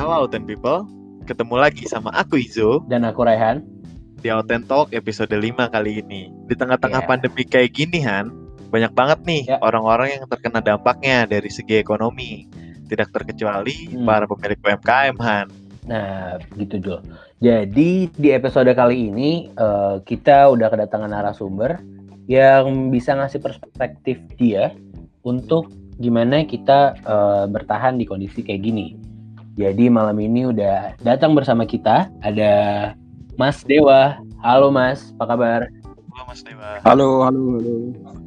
Halo Auten People, ketemu lagi sama aku Izo Dan aku Rehan. di Auten Talk episode 5 kali ini. Di tengah-tengah Iya. pandemi kayak gini Han, banyak banget nih Ya. orang-orang yang terkena dampaknya dari segi ekonomi. Tidak terkecuali Hmm. para pemilik UMKM Han. Nah, gitu Jul. Jadi di episode kali ini eh, kita udah kedatangan narasumber yang bisa ngasih perspektif dia untuk gimana kita eh, bertahan di kondisi kayak gini. Jadi malam ini udah datang bersama kita ada Mas Dewa. Halo Mas, apa kabar? Halo Mas Dewa. Halo, halo, halo.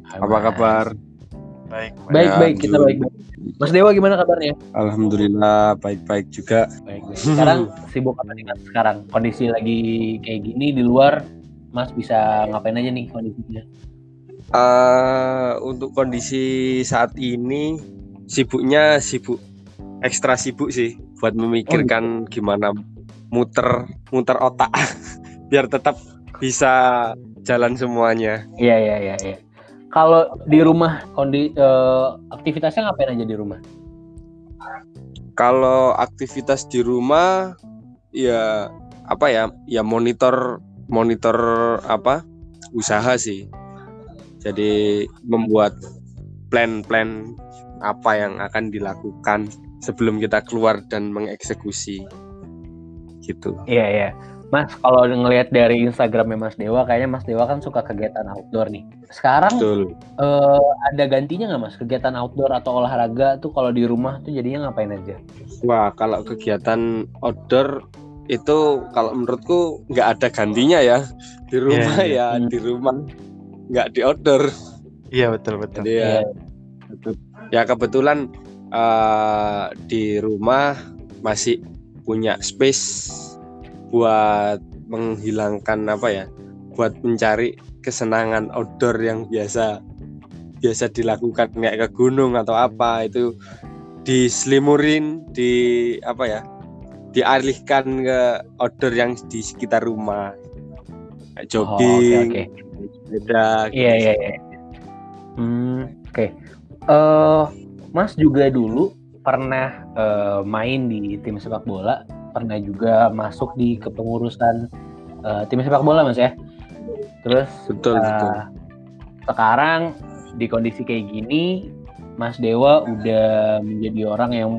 Hai, Apa Mas. kabar? Baik. Baik, Ya, baik, kita baik, baik. Mas Dewa gimana kabarnya? Alhamdulillah baik-baik juga. Baik, baik. Sekarang sibuk apa nih Mas? Sekarang kondisi lagi kayak gini di luar, Mas bisa ngapain aja nih kondisinya? Eh, untuk kondisi saat ini sibuknya sibuk ekstra sibuk sih buat memikirkan gimana muter muter otak biar tetap bisa jalan semuanya. Iya, iya, iya, iya. Kalau di rumah kondi eh, aktivitasnya ngapain aja di rumah? Kalau aktivitas di rumah ya apa ya? Ya monitor monitor apa? usaha sih. Jadi membuat plan-plan apa yang akan dilakukan sebelum kita keluar dan mengeksekusi. Gitu. Iya, iya. Mas, kalau ngelihat dari Instagramnya Mas Dewa, kayaknya Mas Dewa kan suka kegiatan outdoor nih. Sekarang Betul. eh, ada gantinya nggak Mas? Kegiatan outdoor atau olahraga tuh kalau di rumah tuh jadinya ngapain aja? Wah, kalau kegiatan outdoor itu kalau menurutku nggak ada gantinya ya. Di rumah Iya, iya. ya Hmm. di rumah, nggak di outdoor. Iya betul betul. Jadi ya, ya kebetulan eh, di rumah masih punya space buat menghilangkan apa ya, buat mencari kesenangan outdoor yang biasa biasa dilakukan kayak ke gunung atau apa itu diselimurin di apa ya dialihkan ke outdoor yang di sekitar rumah kayak Oh, jogging oke. sepeda gitu. Iya iya iya. Hmm, oke. Eh, Mas juga dulu pernah eh, main di tim sepak bola, pernah juga masuk di kepengurusan eh, tim sepak bola, Mas ya. Terus betul eh, betul sekarang di kondisi kayak gini, Mas Dewa udah menjadi orang yang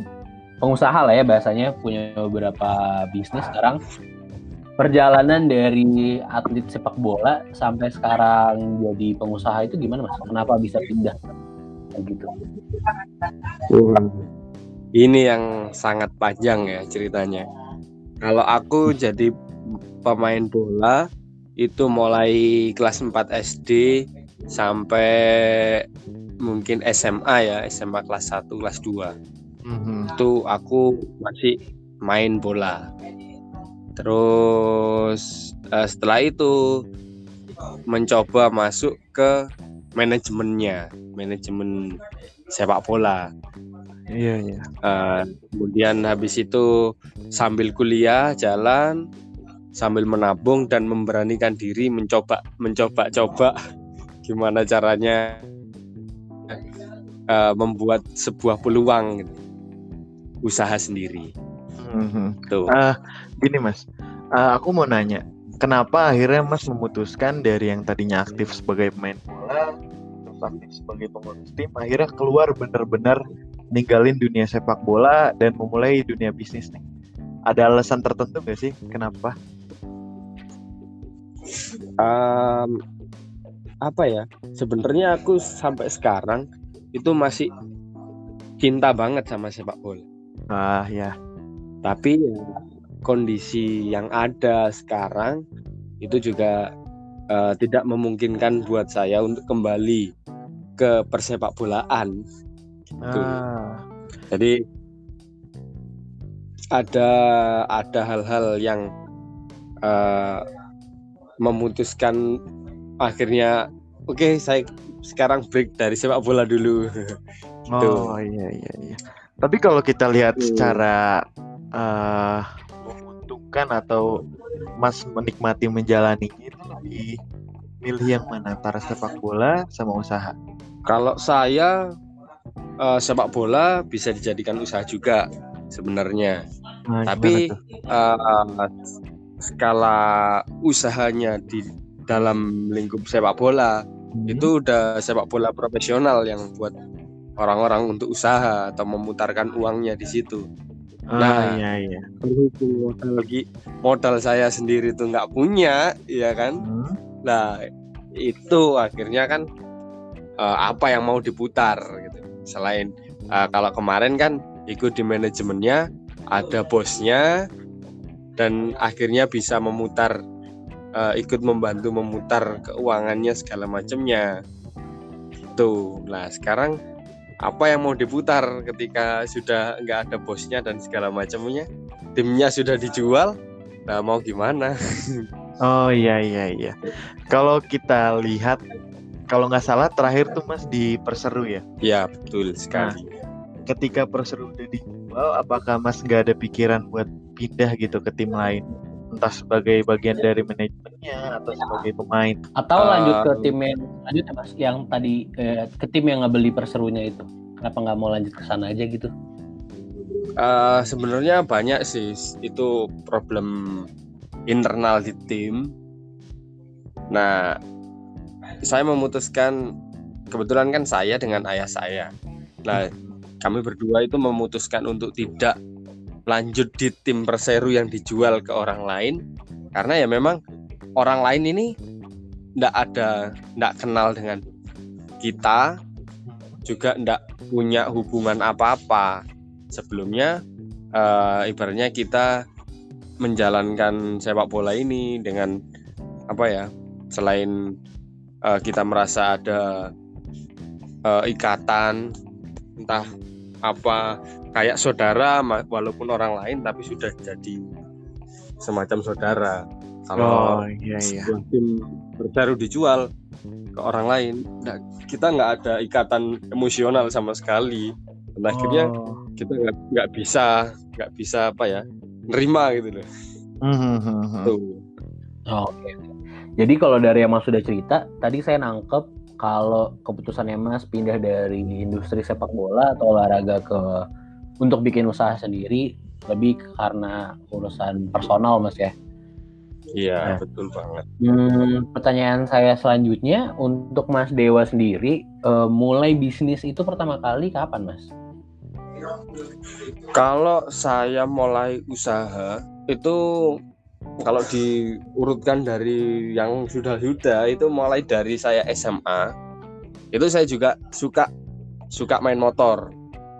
pengusaha lah ya bahasanya, punya beberapa bisnis sekarang. Perjalanan dari atlet sepak bola sampai sekarang jadi pengusaha itu gimana mas? Kenapa bisa pindah? Gitu. Wah, Ini yang sangat panjang ya ceritanya. Kalau aku jadi pemain bola itu mulai kelas 4 SD sampai mungkin SMA ya, SMA kelas 1, kelas 2. Mhm. Itu aku masih main bola. Terus eh, setelah itu mencoba masuk ke manajemennya, manajemen sepak bola. Iya iya. Eh, kemudian habis itu sambil kuliah jalan sambil menabung dan memberanikan diri mencoba mencoba coba gimana caranya eh, membuat sebuah peluang gitu. usaha sendiri Mhm. tuh Ah, gini Mas, Ah, aku mau nanya, kenapa akhirnya Mas memutuskan dari yang tadinya aktif sebagai pemain bola, aktif sebagai pengurus tim, akhirnya keluar benar-benar ninggalin dunia sepak bola dan memulai dunia bisnis nih? Ada alasan tertentu nggak sih kenapa? Em, apa ya sebenarnya aku sampai sekarang itu masih cinta banget sama sepak bola Ah ya, tapi ya, kondisi yang ada sekarang itu juga eh, tidak memungkinkan buat saya untuk kembali ke persepak bolaan. ah, Jadi ada ada hal-hal yang eh, memutuskan akhirnya oke saya sekarang break dari sepak bola dulu. Gitu. oh iya iya iya. Tapi kalau kita lihat Hmm. secara eh menguntungkan atau Mas menikmati menjalaninya itu lebih milih yang mana antara sepak bola sama usaha? Kalau saya eh, sepak bola bisa dijadikan usaha juga sebenarnya. Nah, Tapi tuh? eh, skala usahanya di dalam lingkup sepak bola Hmm. itu udah sepak bola profesional yang buat orang-orang untuk usaha atau memutarkan uangnya di situ. Ah, nah. iya iya. Berhubung modal lagi modal saya sendiri itu nggak punya, ya kan? Hmm. Nah itu akhirnya kan eh, apa yang mau diputar gitu. Selain eh, kalau kemarin kan ikut di manajemennya, ada bosnya, dan akhirnya bisa memutar, eh, ikut membantu memutar keuangannya segala macamnya. Tuh, nah sekarang apa yang mau diputar ketika sudah nggak ada bosnya dan segala macamnya, timnya sudah dijual, nah mau gimana? Oh iya iya iya. Kalau kita lihat, kalau nggak salah terakhir tuh Mas di Perseru ya. Ya betul sekali. Ketika Perseru udah dijual, apakah Mas nggak ada pikiran buat pindah gitu ke tim lain? Entah sebagai bagian dari manajemennya atau sebagai pemain. Atau lanjut ke Um, tim yang lanjut ya mas, yang tadi eh, ke tim yang ngebeli perserunya itu. Kenapa nggak mau lanjut ke sana aja gitu? Eh, sebenarnya banyak sih itu problem internal di tim. Nah, saya memutuskan kebetulan kan saya dengan ayah saya. Nah, kami berdua itu memutuskan untuk tidak lanjut di tim Perseru yang dijual ke orang lain karena ya memang orang lain ini ndak ada ndak kenal dengan kita juga ndak punya hubungan apa-apa sebelumnya eh, ibaratnya kita menjalankan sepak bola ini dengan apa ya selain eh, kita merasa ada eh, ikatan entah apa kayak saudara walaupun orang lain tapi sudah jadi semacam saudara kalau Oh iya iya. tim baru dijual ke orang lain nah, kita nggak ada ikatan emosional sama sekali dan akhirnya Oh. kita nggak nggak bisa nggak bisa apa ya nerima gitu loh Hmm, hmm, hmm, hmm. tuh Oh, Oke. Jadi kalau dari yang Mas sudah cerita, tadi saya nangkep kalau keputusannya Mas pindah dari industri sepak bola atau olahraga ke untuk bikin usaha sendiri lebih karena urusan personal Mas ya. iya Nah. betul banget Hmm, pertanyaan saya selanjutnya untuk Mas Dewa sendiri eh, mulai bisnis itu pertama kali kapan Mas? Kalau saya mulai usaha itu kalau diurutkan dari yang sudah-sudah itu mulai dari saya SMA itu saya juga suka suka main motor.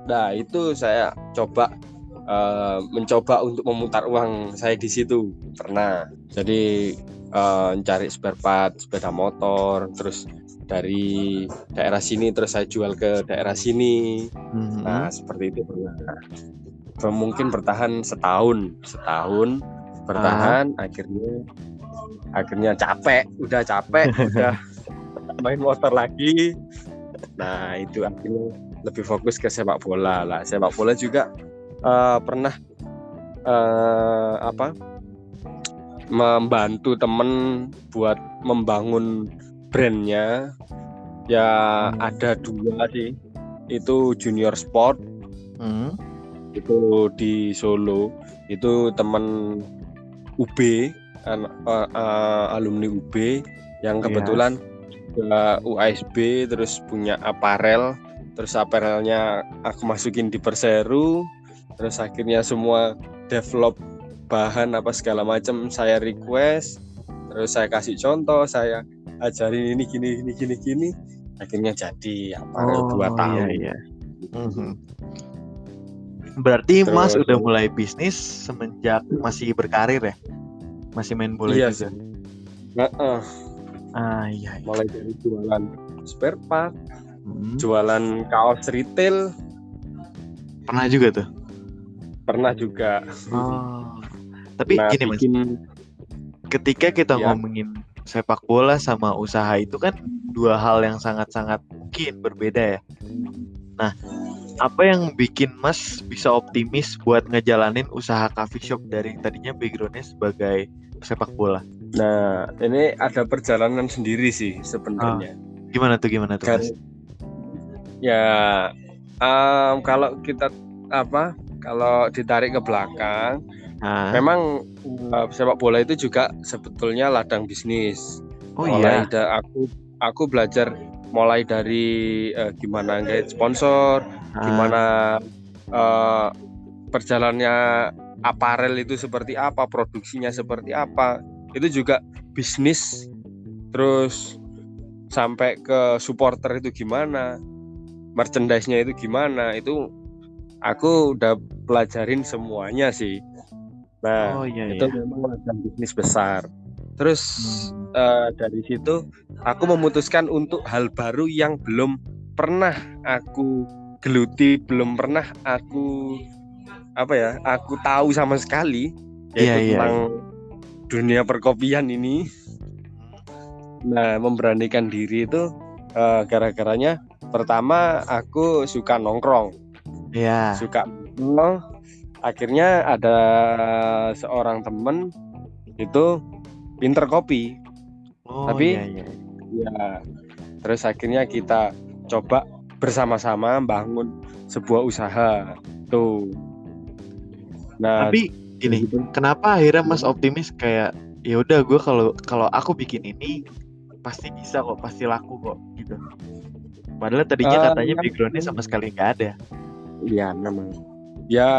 Nah itu saya coba eh, mencoba untuk memutar uang saya di situ. Pernah. Jadi eh, cari spare part sepeda motor terus dari daerah sini terus saya jual ke daerah sini Hmm, Nah, seperti itu pernah. Mungkin bertahan setahun, setahun bertahan, akhirnya akhirnya capek, udah capek, udah main motor lagi. Nah, itu akhirnya lebih fokus ke sepak bola lah. Sepak bola juga eh, pernah eh, apa? membantu temen buat membangun brandnya. Ya Hmm. ada dua sih itu junior sport hmm. itu di Solo itu teman UB an- eh, eh, alumni UB yang Iya. kebetulan juga UASB terus punya aparel terus aparelnya aku masukin di Perseru terus akhirnya semua develop bahan apa segala macam saya request terus saya kasih contoh saya ajarin ini gini gini gini gini akhirnya jadi aparel dua tahun Iya, iya. Mhm. Berarti Mas Terus- udah mulai bisnis semenjak masih berkarir ya? Masih main bola Iya juga? Heeh. Ah iya. iya. mulai dari jualan spare part, Hmm. jualan kaos retail Pernah juga tuh? pernah juga. Oh. Tapi Nah, gini Mas, bikin ketika kita Ya. ngomongin sepak bola sama usaha itu kan dua hal yang sangat-sangat mungkin berbeda ya. Nah, apa yang bikin Mas bisa optimis buat ngejalanin usaha coffee shop dari tadinya backgroundnya sebagai sepak bola? nah ini ada perjalanan sendiri sih sebenarnya. Gimana tuh gimana tuh Kan Mas? ya em, kalau kita apa kalau ditarik ke belakang, Nah, memang uh, sepak bola itu juga sebetulnya ladang bisnis. oh mulai iya. da- aku aku belajar mulai dari uh, gimana ngait sponsor, Ah, gimana uh, perjalanannya aparel itu seperti apa, produksinya seperti apa. Itu juga bisnis. Terus sampai ke supporter itu gimana, merchandise-nya itu gimana, itu aku udah pelajarin semuanya sih. Nah, Oh iya itu iya. memang ladang bisnis besar. Terus eh, dari situ aku memutuskan untuk hal baru yang belum pernah aku geluti, belum pernah aku apa ya, aku tahu sama sekali Iya, yaitu iya, tentang dunia perkopian ini. Nah, memberanikan diri itu eh, gara-garanya pertama aku suka nongkrong Iya. suka nongkrong akhirnya ada seorang temen itu pinter kopi Oh Tapi- iya iya. ya terus akhirnya kita coba bersama-sama bangun sebuah usaha tuh nah Tapi gini, kenapa akhirnya Mas optimis kayak ya udah gue kalau kalau aku bikin ini pasti bisa kok, pasti laku kok gitu. Padahal tadinya Eh, katanya iya. backgroundnya sama sekali nggak ada. ya memang ya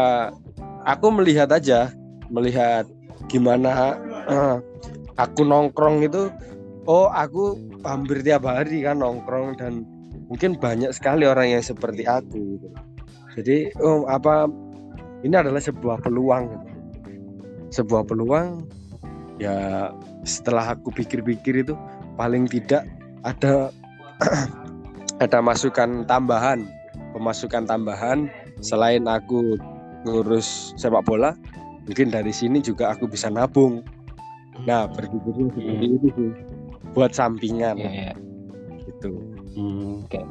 aku melihat aja melihat gimana eh, aku nongkrong itu oh aku hampir tiap hari kan nongkrong dan mungkin banyak sekali orang yang seperti aku gitu. jadi oh apa ini adalah sebuah peluang sebuah peluang ya setelah aku pikir-pikir itu paling tidak ada ada masukan tambahan pemasukan tambahan selain aku ngurus sepak bola mungkin dari sini juga aku bisa nabung. Nah berpikirnya seperti itu sih buat sampingan. Iya, iya. gitu. Hmm, Oke,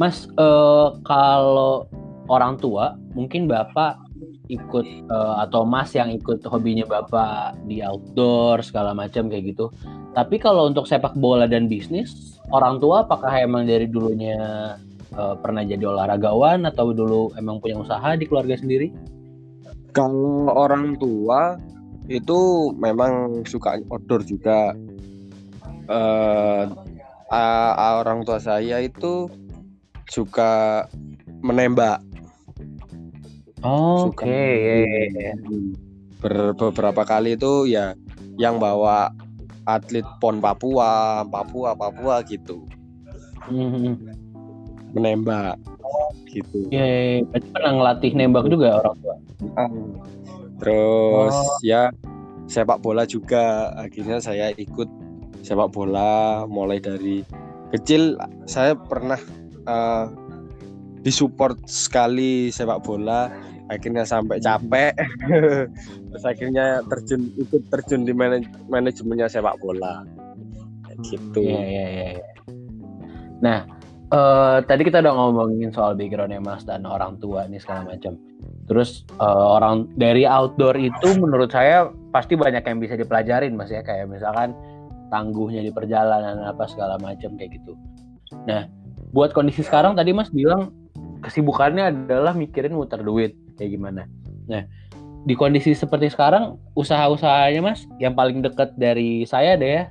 Mas, eh, kalau orang tua, mungkin Bapak ikut eh, atau Mas yang ikut hobinya Bapak di outdoor segala macam kayak gitu. Tapi kalau untuk sepak bola dan bisnis, orang tua apakah emang dari dulunya eh, pernah jadi olahragawan atau dulu emang punya usaha di keluarga sendiri? kalau orang tua itu memang suka outdoor juga eh a- orang tua saya itu suka menembak Oke, Suka. iya, iya, iya. Ber- beberapa kali itu ya yang bawa atlet pon Papua Papua Papua gitu Mhm. Menembak gitu Iya, iya, iya. Berarti pernah ngelatih nembak juga orang tua. terus Oh. ya sepak bola juga akhirnya saya ikut sepak bola mulai dari kecil saya pernah eh, disupport sekali sepak bola akhirnya sampai capek terus akhirnya terjun ikut terjun di manaj- manajemennya sepak bola gitu Iya, iya, iya. iya. Nah, eh, tadi kita udah ngomongin soal backgroundnya Mas dan orang tua nih segala macam. Terus eh, orang dari outdoor itu menurut saya pasti banyak yang bisa dipelajarin Mas ya kayak misalkan tangguhnya di perjalanan apa segala macam kayak gitu. Nah, buat kondisi sekarang tadi Mas bilang kesibukannya adalah mikirin muter duit kayak gimana. Nah, di kondisi seperti sekarang usaha-usahanya Mas yang paling dekat dari saya deh ya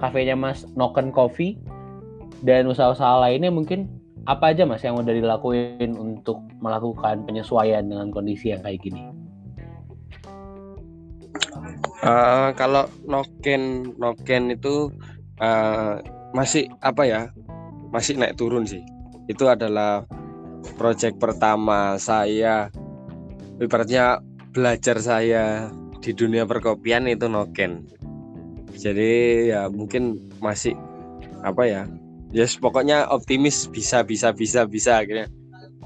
kafenya Mas Noken Coffee dan usaha-usaha lainnya mungkin apa aja Mas yang udah dilakuin untuk melakukan penyesuaian dengan kondisi yang kayak gini? Eh, kalau noken noken itu eh, masih apa ya masih naik turun sih. Itu adalah proyek pertama saya. Ibaratnya belajar saya di dunia perkopian itu noken. Jadi ya mungkin masih apa ya yes, pokoknya optimis bisa bisa bisa bisa akhirnya.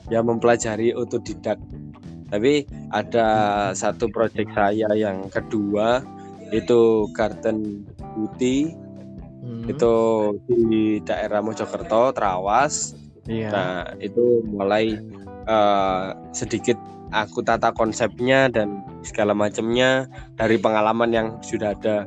Ya mempelajari otodidak. Tapi ada satu proyek saya yang kedua itu Garden Beauty. Hmm, itu di daerah Mojokerto Trawas. Iya. nah itu mulai eh, sedikit aku tata konsepnya dan segala macamnya dari pengalaman yang sudah ada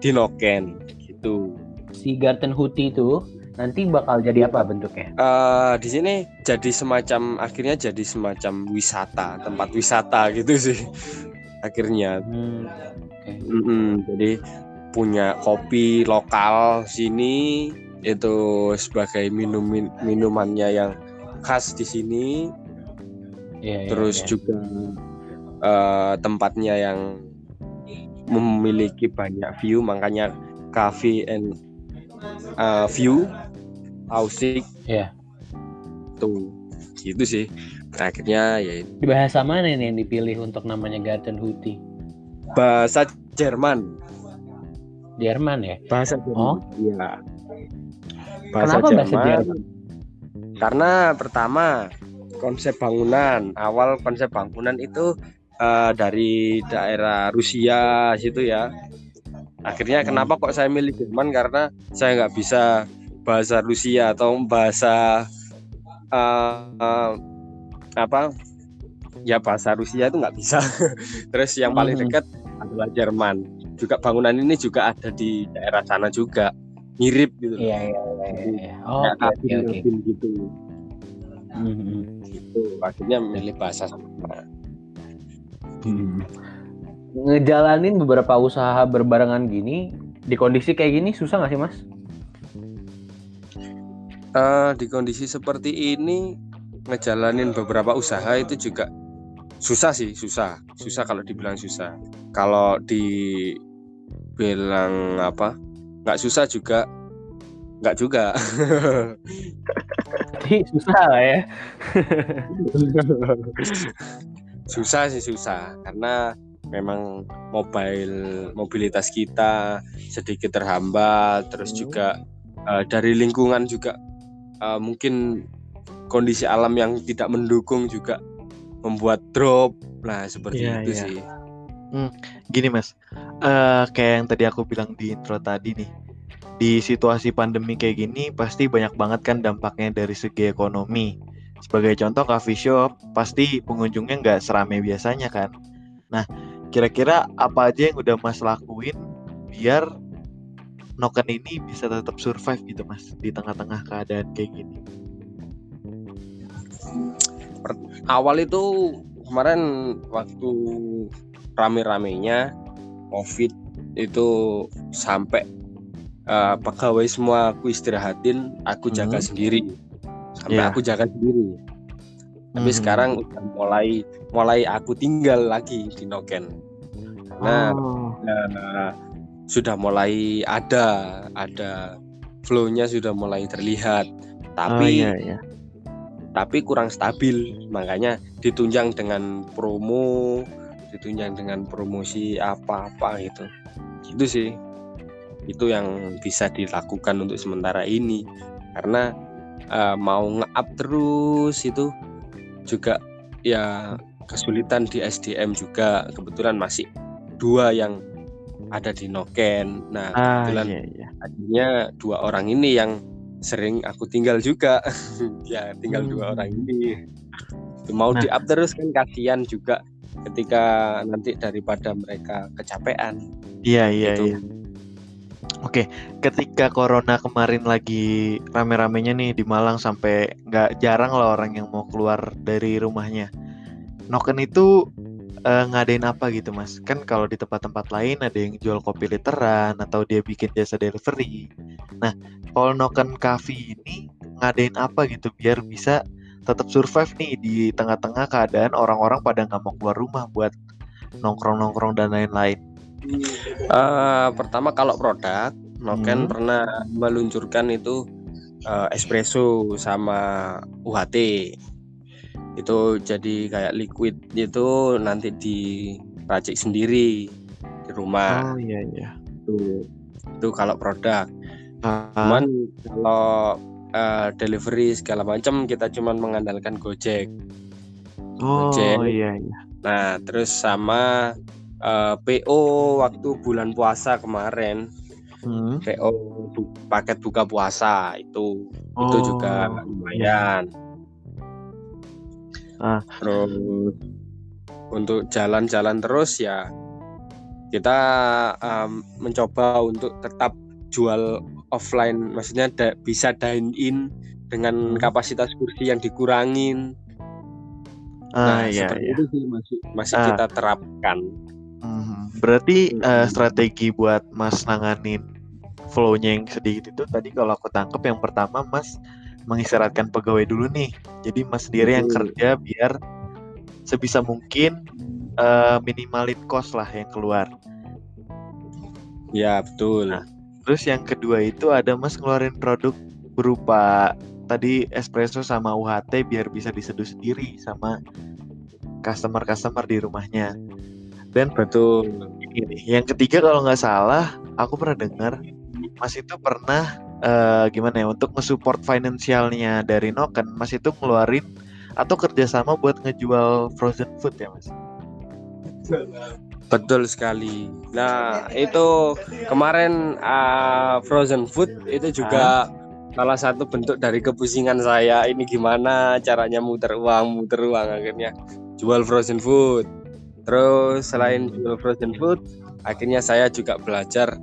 di Noken gitu. Si Garten Huti itu nanti bakal jadi apa bentuknya? Eh, di sini jadi semacam akhirnya jadi semacam wisata tempat wisata gitu sih akhirnya Hmm, oke. Mm-mm, jadi punya kopi lokal sini itu sebagai minum minumannya yang khas di sini Iya, iya, terus iya. juga eh, tempatnya yang memiliki banyak view makanya cafe and eh, view Ausik Iya. tuh gitu sih akhirnya ya Di bahasa mana nih yang dipilih untuk namanya Garden Huti? bahasa Jerman Jerman ya? bahasa Oh. Jerman iya Kenapa bahasa Jerman? karena pertama konsep bangunan awal konsep bangunan itu eh, dari daerah Rusia situ ya akhirnya kenapa kok saya milih Jerman karena saya nggak bisa bahasa Rusia atau bahasa eh, eh, apa ya bahasa Rusia itu nggak bisa terus yang paling Mhm. dekat adalah Jerman juga bangunan ini juga ada di daerah sana juga mirip gitu Iya, iya, iya, iya. Oh, oke, oke, kabin- oke. kabin gitu Mhm. gitu akhirnya milih bahasa sama Hmm. Ngejalanin beberapa usaha berbarengan gini di kondisi kayak gini susah nggak sih mas? Eh, di kondisi seperti ini ngejalanin beberapa usaha itu juga susah sih susah. Susah kalau dibilang susah. Kalau dibilang apa nggak susah juga nggak juga. Susah lah ya. susah sih susah. Karena memang mobile mobilitas kita sedikit terhambat terus juga eh, dari lingkungan juga eh, mungkin kondisi alam yang tidak mendukung juga membuat drop nah seperti Iya, itu iya. sih Gini mas, eh kayak yang tadi aku bilang di intro tadi nih, di situasi pandemi kayak gini pasti banyak banget kan dampaknya dari segi ekonomi. Sebagai contoh coffee shop pasti pengunjungnya nggak serame biasanya kan. Nah, kira-kira apa aja yang udah mas lakuin biar Noken ini bisa tetap survive gitu mas di tengah-tengah keadaan kayak gini. awal itu kemarin waktu rame-ramenya covid itu sampai eh, pegawai semua aku istirahatin aku jaga Mhm. sendiri sampai Iya. aku jaga sendiri tapi Mhm. sekarang udah mulai mulai aku tinggal lagi di Noken nah Oh. Nah, sudah mulai ada ada flow-nya sudah mulai terlihat. Oh, tapi iya, iya. tapi kurang stabil. Makanya ditunjang dengan promo ditunjang dengan promosi apa-apa gitu. Gitu sih. Itu yang bisa dilakukan untuk sementara ini. Karena eh, mau nge-up terus itu juga ya kesulitan di SDM juga. Kebetulan masih dua yang ada di Noken nah Ah, kebetulan iya, iya. akhirnya dua orang ini yang sering aku tinggal juga ya tinggal dua Hmm. orang ini mau Nah. di up terus kan kasihan juga ketika nanti daripada mereka kecapean Iya, iya, gitu. iya. Oke, ketika corona kemarin lagi rame-ramenya nih di Malang sampai nggak jarang lah orang yang mau keluar dari rumahnya. Noken itu eh, ngadain apa gitu mas? Kan kalau di tempat-tempat lain ada yang jual kopi literan atau dia bikin jasa delivery. Nah, kalau Noken Cafe ini ngadain apa gitu biar bisa tetap survive nih di tengah-tengah keadaan orang-orang pada nggak mau keluar rumah buat nongkrong-nongkrong dan lain-lain. Eh, pertama kalau produk Noken Hmm. pernah meluncurkan itu eh, espresso sama UHT itu jadi kayak liquid itu nanti diracik sendiri di rumah. Oh iya iya. itu itu kalau produk. Ah, cuman kalau eh, delivery segala macam kita cuman mengandalkan Gojek. Oh Gojek. iya iya. nah terus sama eh, PO waktu bulan puasa kemarin. Hmm. PO bu- paket buka puasa itu. Itu Oh, juga lumayan Ah. terus untuk jalan-jalan terus ya kita em, mencoba untuk tetap jual offline maksudnya da, bisa dine in dengan Hmm. kapasitas kursi yang dikurangin Ah nah iya seperti iya. itu sih masih masih Ah. kita terapkan Mhm. Berarti Hmm. eh, strategi buat Mas nanganin flow-nya yang sedikit itu tadi kalau aku tangkep yang pertama Mas mengistirahatkan pegawai dulu nih. Jadi Mas sendiri yang kerja biar sebisa mungkin eh, minimalin cost lah yang keluar. ya betul Nah. Terus yang kedua itu ada Mas ngeluarin produk berupa tadi espresso sama UHT biar bisa diseduh sendiri sama customer-customer di rumahnya. Dan betul ini yang ketiga kalau nggak salah aku pernah dengar Mas itu pernah eh, gimana ya untuk nge-support finansialnya dari Noken Mas itu ngeluarin atau kerjasama buat ngejual frozen food ya Mas Betul sekali. Nah, itu kemarin uh, frozen food itu juga salah satu bentuk dari kepusingan saya. Ini gimana caranya muter uang, muter uang akhirnya jual frozen food. Terus selain jual frozen food, akhirnya saya juga belajar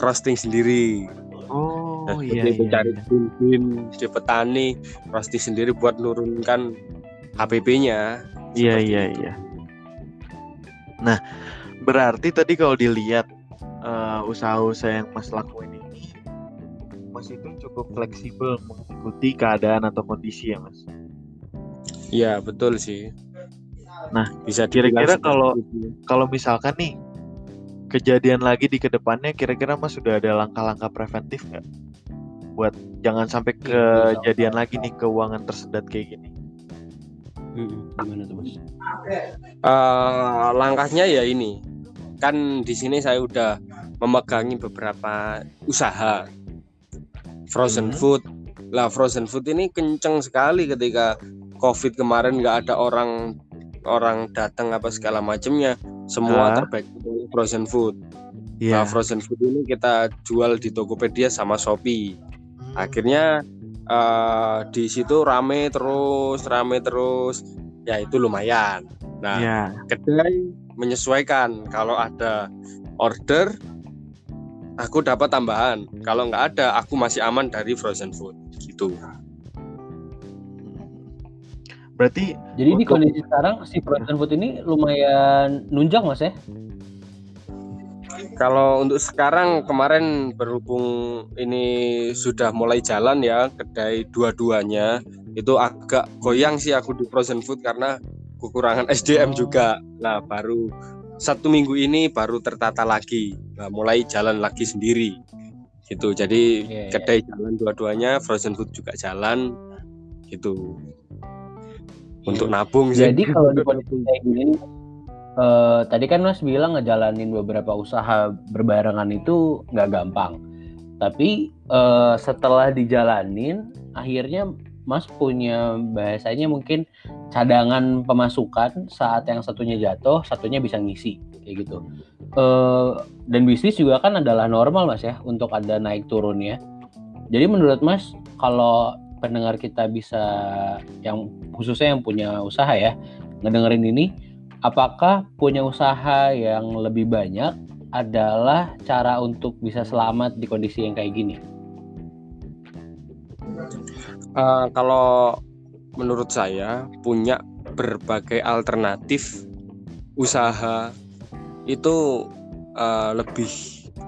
roasting sendiri. Oh Nah, iya iya, cari iya. bin di petani, roasting sendiri buat nurunkan HPP-nya. Iya iya itu. iya. Nah, berarti tadi kalau dilihat eh, usaha-usaha yang Mas lakuin ini Mas itu cukup fleksibel mengikuti keadaan atau kondisi ya Mas. Iya, betul sih. Nah, bisa kira-kira kalau- itu. Kalau misalkan nih kejadian lagi di ke depannya kira-kira Mas sudah ada langkah-langkah preventif nggak? Buat jangan sampai Iya, kejadian lagi nih keuangan tersedat kayak gini. Gimana tuh mas? Eh, langkahnya ya ini kan di sini saya udah memegangi beberapa usaha frozen Hmm. food lah frozen food ini kenceng sekali ketika covid kemarin nggak ada orang orang datang apa segala macamnya semua Ah. terbaik frozen food Iya. nah frozen food ini kita jual di Tokopedia sama Shopee. Akhirnya eh, di situ rame terus rame terus. Ya itu lumayan. Nah Iya. kedai menyesuaikan. Kalau ada order aku dapat tambahan. Kalau nggak ada aku masih aman dari frozen food. Gitu. Berarti Jadi di Untuk- kondisi sekarang si frozen food ini lumayan nunjang mas ya? Kalau untuk sekarang kemarin berhubung ini sudah mulai jalan ya kedai dua-duanya itu agak goyang sih aku di frozen food karena kekurangan SDM juga. Nah baru satu minggu ini baru tertata lagi. Nah, mulai jalan lagi sendiri. Gitu. Jadi Iya, iya. kedai jalan dua-duanya frozen food juga jalan. Gitu. Untuk nabung sih. Jadi kalau di kayak gini, eh, tadi kan Mas bilang ngejalanin beberapa usaha berbarengan itu nggak gampang. Tapi eh, setelah dijalanin, akhirnya Mas punya bahasanya mungkin cadangan pemasukan saat yang satunya jatuh, satunya bisa ngisi kayak gitu. Eh, dan bisnis juga kan adalah normal Mas ya untuk ada naik turunnya. Jadi menurut Mas kalau pendengar kita bisa yang khususnya yang punya usaha ya ngedengerin ini apakah punya usaha yang lebih banyak adalah cara untuk bisa selamat di kondisi yang kayak gini? Eh, kalau menurut saya punya berbagai alternatif usaha itu eh, lebih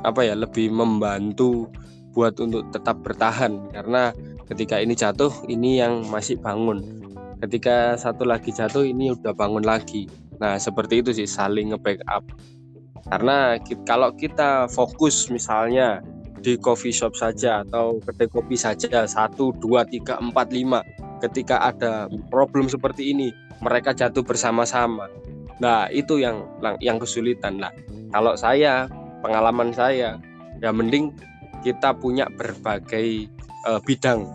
apa ya lebih membantu buat untuk tetap bertahan. Karena ketika ini jatuh ini yang masih bangun. Ketika satu lagi jatuh ini udah bangun lagi nah seperti itu sih saling nge-backup karena ki- kalau kita fokus misalnya di coffee shop saja atau kedai kopi saja satu dua tiga empat lima ketika ada problem seperti ini mereka jatuh bersama-sama. Nah itu yang yang kesulitan lah. Kalau saya pengalaman saya ya mending kita punya berbagai eh, bidang.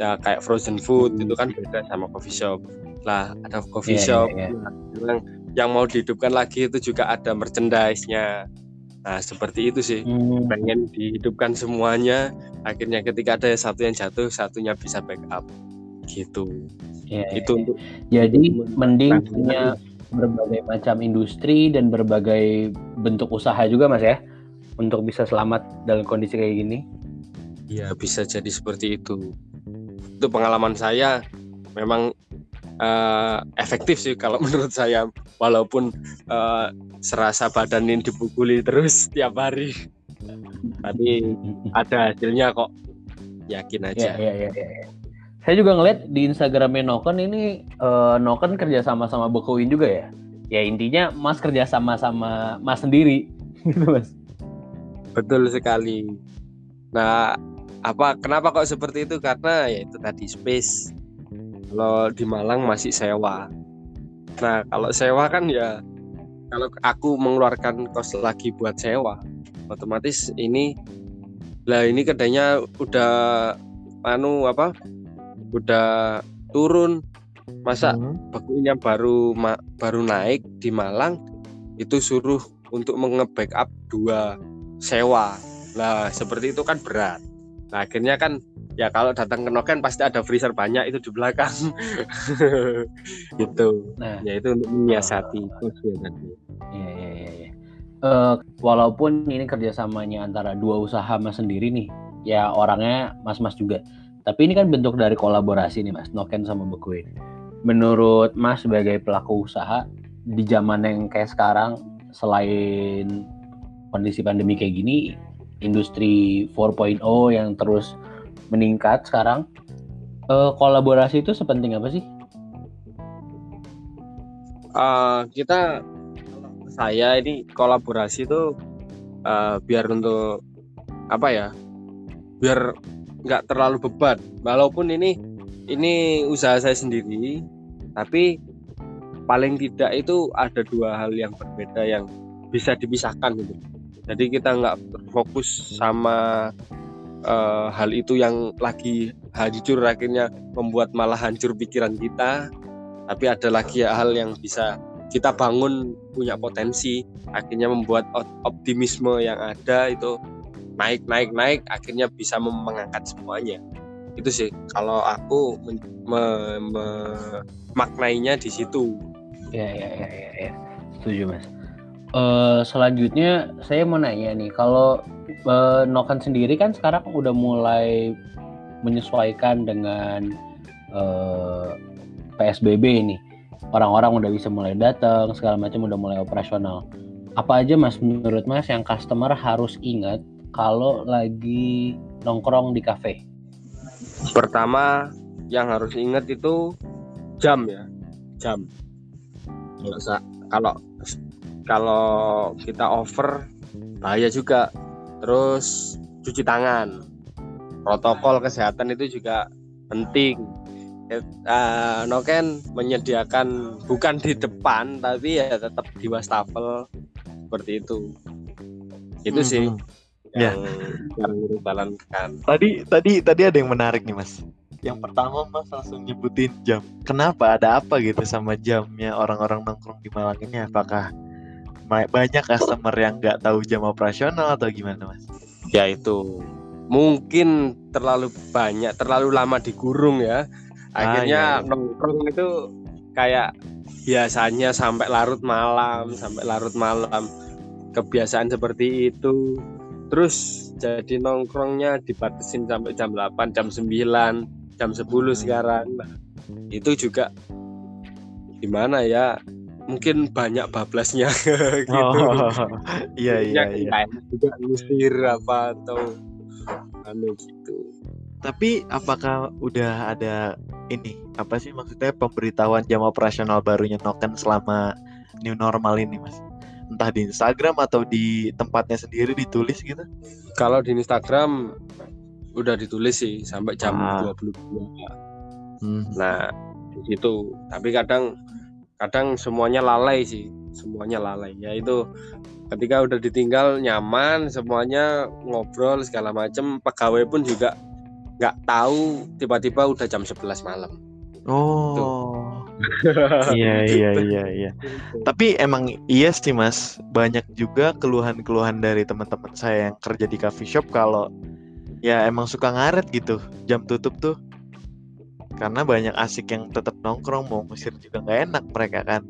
Ya kayak frozen food itu kan beda sama coffee shop lah ada coffee Iya, shop. iya, yang yang mau dihidupkan lagi itu juga ada merchandise-nya. Nah seperti itu sih. Hmm, pengen dihidupkan semuanya. Akhirnya ketika ada satu yang jatuh satunya bisa backup. Gitu. Iya, iya. itu untuk jadi untuk mending punya berbagai macam industri dan berbagai bentuk usaha juga mas ya untuk bisa selamat dalam kondisi kayak gini. Ya bisa jadi seperti itu. Itu pengalaman saya memang uh, efektif sih kalau menurut saya walaupun uh, serasa badan ini dipukuli terus tiap hari. Tapi ada hasilnya kok. Yakin aja. Ya, ya, ya, ya. saya juga ngeliat di Instagramnya Noken ini uh, Noken kerja sama sama Bekoin juga ya? Ya intinya Mas kerja sama sama Mas sendiri. Gitu Mas. Betul sekali. Nah apa kenapa kok seperti itu? Karena ya itu tadi space kalau di Malang masih sewa. Nah kalau sewa kan ya kalau aku mengeluarkan kos lagi buat sewa otomatis ini lah ini kedainya udah anu apa udah turun. Masa hmm. bakunya baru ma, baru naik di Malang itu suruh untuk mengebackup dua sewa. Lah seperti itu kan berat Nah akhirnya kan ya kalau datang ke Noken pasti ada freezer banyak itu di belakang gitu. Nah, ya itu untuk menyiasati uh, Iya iya iya. Ya. Uh, walaupun ini kerjasamanya antara dua usaha mas sendiri nih, ya orangnya mas-mas juga. Tapi ini kan bentuk dari kolaborasi nih mas, Noken sama Bekuin. Menurut mas sebagai pelaku usaha di zaman yang kayak sekarang, selain kondisi pandemi kayak gini, industri 4.0 yang terus meningkat sekarang uh, kolaborasi itu sepenting apa sih? Uh, kita saya ini kolaborasi itu uh, biar untuk apa ya? Biar nggak terlalu beban. Walaupun ini ini usaha saya sendiri, tapi paling tidak itu ada dua hal yang berbeda yang bisa dipisahkan gitu jadi kita nggak fokus sama uh, hal itu yang lagi hancur akhirnya membuat malah hancur pikiran kita. Tapi ada lagi hal yang bisa kita bangun punya potensi akhirnya membuat optimisme yang ada itu naik naik naik akhirnya bisa mengangkat semuanya. Itu sih kalau aku memaknainya di situ. Ya ya ya ya, ya. setuju mas Uh, selanjutnya saya mau nanya nih, kalau uh, Nokan sendiri kan sekarang udah mulai menyesuaikan dengan uh, eh, PSBB ini. Orang-orang udah bisa mulai datang, segala macam udah mulai operasional. Apa aja Mas menurut Mas yang customer harus ingat kalau lagi nongkrong di kafe? Pertama yang harus ingat itu jam ya, jam. Kalau kita over bahaya juga. Terus cuci tangan. Protokol kesehatan itu juga penting. Uh, Noken menyediakan bukan di depan tapi ya tetap di wastafel. Seperti itu. Itu hmm. sih yang ya. yang jalankan tadi tadi tadi ada yang menarik nih mas. Yang pertama mas langsung nyebutin jam. Kenapa ada apa gitu sama jamnya orang-orang nongkrong di Malang ini? Apakah banyak customer yang nggak tahu jam operasional atau gimana mas? Ya itu mungkin terlalu banyak, terlalu lama digurung ya. Akhirnya ah, iya. nongkrong itu kayak biasanya sampai larut malam, sampai larut malam. Kebiasaan seperti itu. Terus jadi nongkrongnya dibatasin sampai jam 8, jam 9, jam 10 hmm. sekarang. Nah, itu juga gimana ya mungkin banyak bablasnya gitu. Oh, iya iya iya. Juga ngusir apa atau anu gitu. Tapi apakah udah ada ini apa sih maksudnya pemberitahuan jam operasional barunya Noken selama new normal ini mas? Entah di Instagram atau di tempatnya sendiri ditulis gitu? Kalau di Instagram udah ditulis sih sampai jam ah. 22. Hmm. Nah, di situ. Tapi kadang kadang semuanya lalai sih semuanya lalai. Ya itu ketika udah ditinggal nyaman semuanya ngobrol segala macem pegawai pun juga nggak tahu tiba-tiba udah jam 11 malam. Oh. Iya iya iya iya. Tapi emang iya sih mas. Banyak juga keluhan-keluhan dari teman-teman saya yang kerja di coffee shop kalau ya emang suka ngaret gitu jam tutup tuh karena banyak asik yang tetap nongkrong mau ngusir juga nggak enak mereka kan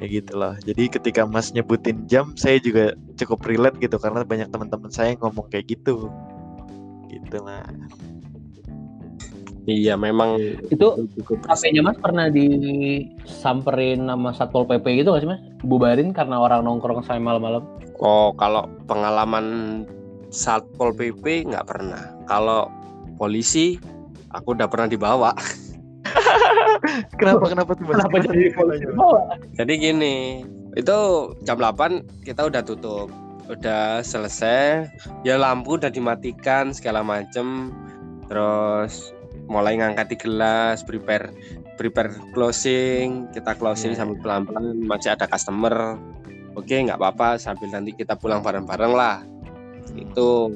ya gitu loh jadi ketika mas nyebutin jam saya juga cukup relate gitu karena banyak teman-teman saya yang ngomong kayak gitu gitu lah. Iya memang Itu HP-nya Mas pernah disamperin sama Satpol PP gitu gak sih Mas? Bubarin karena orang nongkrong sampai malam-malam. Oh, kalau pengalaman Satpol PP nggak pernah. Kalau polisi, aku udah pernah dibawa. Kenapa kenapa tuh? Kenapa jadi ceritanya, polisi Mas? bawa? Jadi gini, itu jam 8 kita udah tutup. Udah selesai, ya lampu udah dimatikan segala macem. Terus mulai ngangkat di gelas, prepare prepare closing, kita closing Iya. sambil pelan-pelan masih ada customer. Oke, nggak apa-apa sambil nanti kita pulang bareng-bareng lah. Itu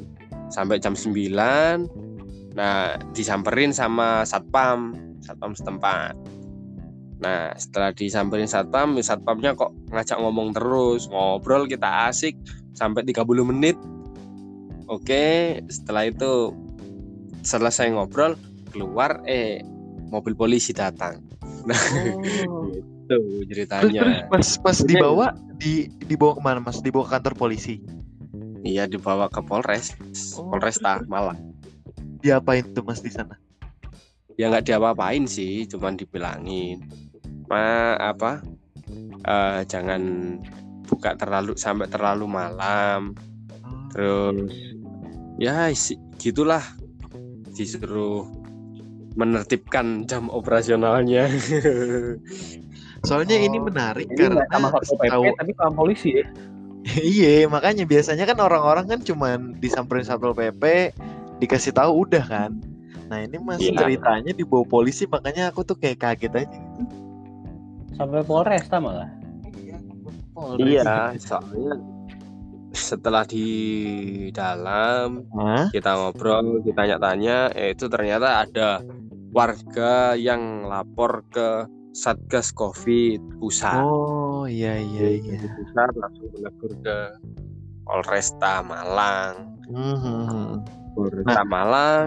sampai jam 9. Nah, disamperin sama satpam, satpam setempat. Nah, setelah disamperin satpam, ya satpamnya kok ngajak ngomong terus, ngobrol kita asik sampai 30 menit. Oke, setelah itu selesai ngobrol, keluar eh mobil polisi datang. Nah, Oh. itu Terus, terus ceritanya. pas pas dibawa di dibawa ke mana Mas? Dibawa ke kantor polisi. Iya, dibawa ke Polres, Oh, Polresta Malang. Diapain tuh Mas di sana? Ya nggak diapa-apain sih, cuman dibilangin. Ma, apa? eh, jangan buka terlalu sampai terlalu malam. terus ya isi- gitulah disuruh menertibkan jam operasionalnya Soalnya ini Oh, menarik Ini karena sama PP tahu tapi sama polisi ya. iya makanya biasanya kan orang-orang kan cuman disamperin satpol pp dikasih tahu udah kan. Nah ini mas Iya. ceritanya dibawa polisi makanya aku tuh kayak kaget aja. Sampai Polresta malah. iya soalnya setelah di dalam Hah? kita ngobrol ditanya-tanya eh, itu ternyata ada warga yang lapor ke satgas covid pusat Oh iya iya iya. Di pusat langsung melapor ke Polresta Malang Mhm. Polresta Malang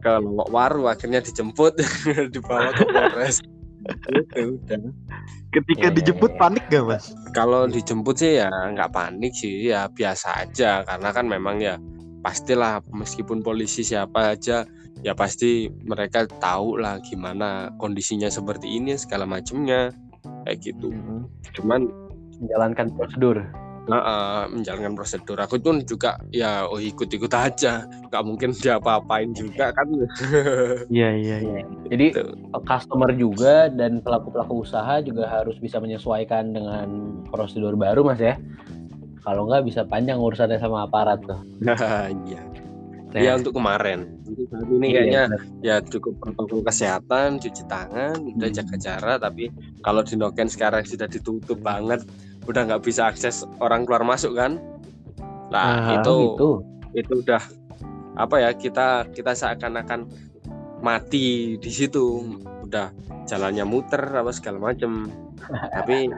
ke Lowok Waru akhirnya dijemput dibawa ke Polres itu udah Ketika Iya, iya, dijemput iya. panik gak mas? kalau dijemput sih ya nggak panik sih ya biasa aja karena kan memang ya pastilah meskipun polisi siapa aja ya pasti mereka tahu lah gimana kondisinya seperti ini segala macamnya kayak gitu Mhm. cuman Menjalankan prosedur. Eh, menjalankan prosedur. Aku pun juga ya oh ikut-ikut aja, nggak mungkin diapa-apain juga kan. Iya iya iya. Jadi Gitu. customer juga dan pelaku-pelaku usaha juga harus bisa menyesuaikan dengan prosedur baru mas ya. Kalau nggak bisa panjang urusannya sama aparat tuh. Iya. Nah, Ya untuk kemarin. Untuk saat ini iya, kayaknya benar. ya cukup protokol kesehatan, cuci tangan, udah Hmm. jaga jarak. Tapi kalau di Noken sekarang sudah ditutup banget, udah nggak bisa akses orang keluar masuk kan. Nah Ah, itu gitu. itu udah apa ya kita kita seakan-akan mati di situ udah jalannya muter apa segala macem tapi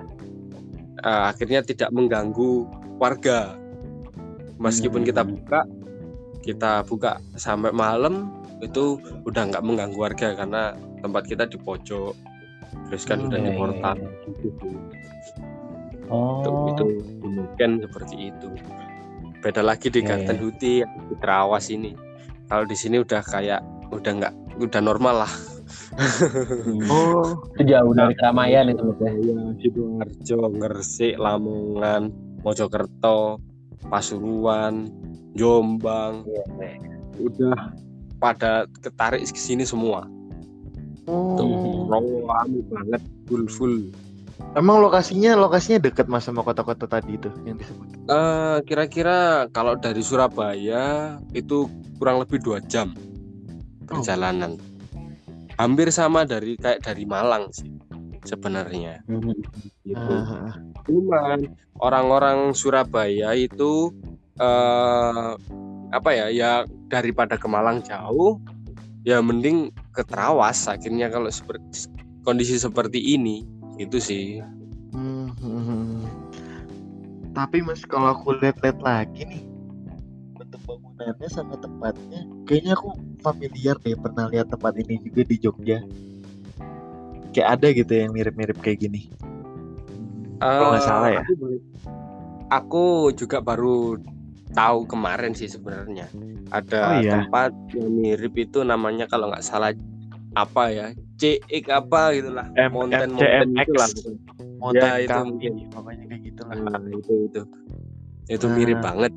eh, akhirnya tidak mengganggu warga meskipun kita Hmm. buka kita buka sampai malam itu udah nggak mengganggu warga karena tempat kita di pojok terus kan Hmm, udah di iya, iya, portal iya. gitu. Oh, itu itu mungkin seperti itu beda lagi di Iya, Garden iya. Huti yang di Terawas ini kalau di sini udah kayak udah nggak udah normal lah Hmm. Oh itu jauh dari keramaian itu mas ya. ya sidoarjo Gresik Lamongan Mojokerto Pasuruan Jombang udah pada ketarik ke sini semua tuh Oh. rame banget full full Emang lokasinya lokasinya deket mas sama kota-kota tadi itu yang disebut. Eh, kira-kira kalau dari Surabaya itu kurang lebih dua jam perjalanan. Hampir sama dari kayak dari Malang sih sebenarnya. Hmm. Gitu. Ah, Cuman orang-orang Surabaya itu eh apa ya? Ya daripada ke Malang jauh, ya mending ke Trawas. Akhirnya kalau seperti kondisi seperti ini, itu sih. hmm, hmm, hmm. Tapi mas kalau aku lihat-lihat lagi nih bentuk bangunannya sama tempatnya, kayaknya aku familiar deh pernah lihat tempat ini juga di Jogja. Kayak ada gitu yang mirip-mirip kayak gini. Kalau nggak Eh, salah ya. Aku, juga baru tahu kemarin sih sebenarnya ada Oh, iya. tempat yang mirip itu namanya kalau nggak salah apa ya CX apa gitulah M- mountain MCMX. mountain itulah Mountain Ya, itu mungkin. pokoknya kayak gitu lah. Nah, itu itu itu mirip Ah. banget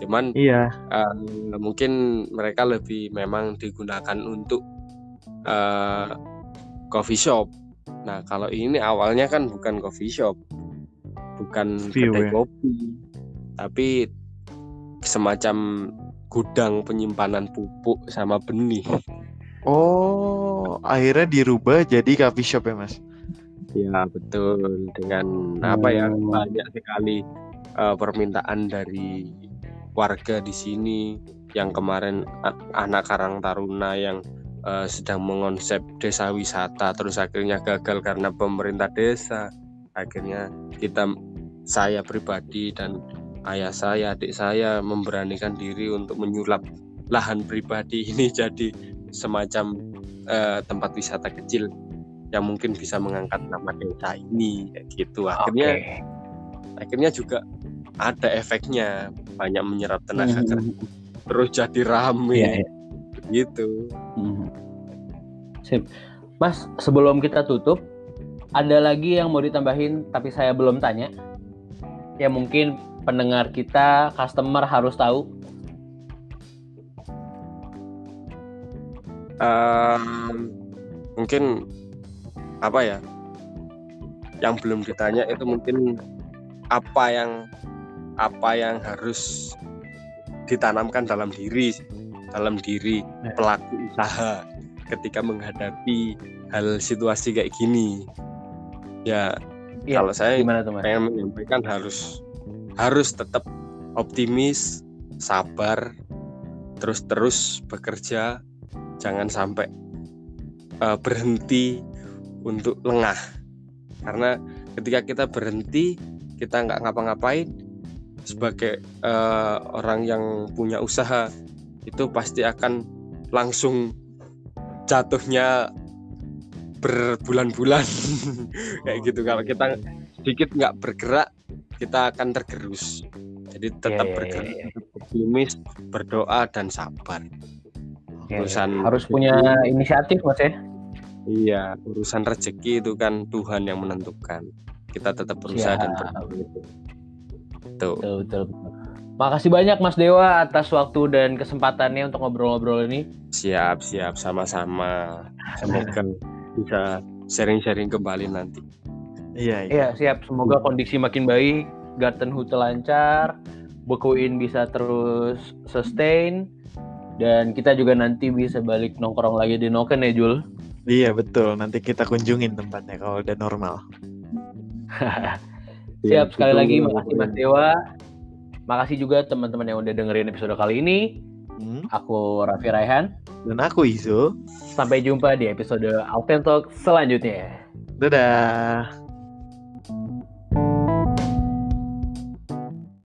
cuman Iya, eh, mungkin mereka lebih memang digunakan untuk eh, coffee shop. Nah kalau ini awalnya kan bukan coffee shop, bukan View, kedai ya. kopi, tapi semacam gudang penyimpanan pupuk sama benih. Oh, akhirnya dirubah jadi coffee shop ya, Mas? Ya betul dengan apa ya Hmm. banyak sekali eh, permintaan dari warga di sini yang kemarin anak Karang Taruna yang eh, sedang mengonsep desa wisata terus akhirnya gagal karena pemerintah desa akhirnya kita saya pribadi dan ayah saya adik saya memberanikan diri untuk menyulap lahan pribadi ini jadi semacam eh, tempat wisata kecil yang mungkin bisa mengangkat nama desa ini kayak gitu akhirnya Oke. akhirnya juga ada efeknya banyak menyerap tenaga Mhm. kerja terus jadi rame Iya, iya. Gitu Mhm. Sip. Mas, sebelum kita tutup, ada lagi yang mau ditambahin tapi saya belum tanya. Ya mungkin pendengar kita, customer harus tahu. Ehm, mungkin apa ya yang belum ditanya itu mungkin apa yang apa yang harus ditanamkan dalam diri dalam diri Ya. pelaku usaha ketika menghadapi hal situasi kayak gini ya Iya, kalau saya Gimana tuh, Mas? pengen menyampaikan harus harus tetap optimis, sabar, terus terus bekerja, jangan sampai eh, berhenti untuk lengah. Karena ketika kita berhenti, kita nggak ngapa-ngapain sebagai eh, orang yang punya usaha itu pasti akan langsung jatuhnya berbulan-bulan. Kayak gitu. Kalau kita sedikit nggak bergerak kita akan tergerus. Jadi tetap Iya, iya, bergerak iya, iya. tetap optimis berdoa dan sabar. Ya, urusan harus punya inisiatif, Mas ya. iya urusan rezeki itu kan Tuhan yang menentukan. Kita tetap berusaha dan Siap. berdoa. Tuh Betul, betul, betul. Makasih banyak Mas Dewa atas waktu dan kesempatannya untuk ngobrol-ngobrol ini. siap siap sama-sama semoga bisa sharing-sharing kembali nanti Iya, iya. Iya, siap. Semoga kondisi makin baik, Garden Hute lancar, Bekuin bisa terus sustain, dan kita juga nanti bisa balik nongkrong lagi di Noken ya, Jul. Iya, betul. Nanti kita kunjungin tempatnya kalau udah normal. Siap, sekali lagi makasih Mas Dewa. Makasih juga teman-teman yang udah dengerin episode kali ini. Hmm. Aku Raffi Raihan. Dan aku Izo. Sampai jumpa di episode Alten Talk selanjutnya. Dadah.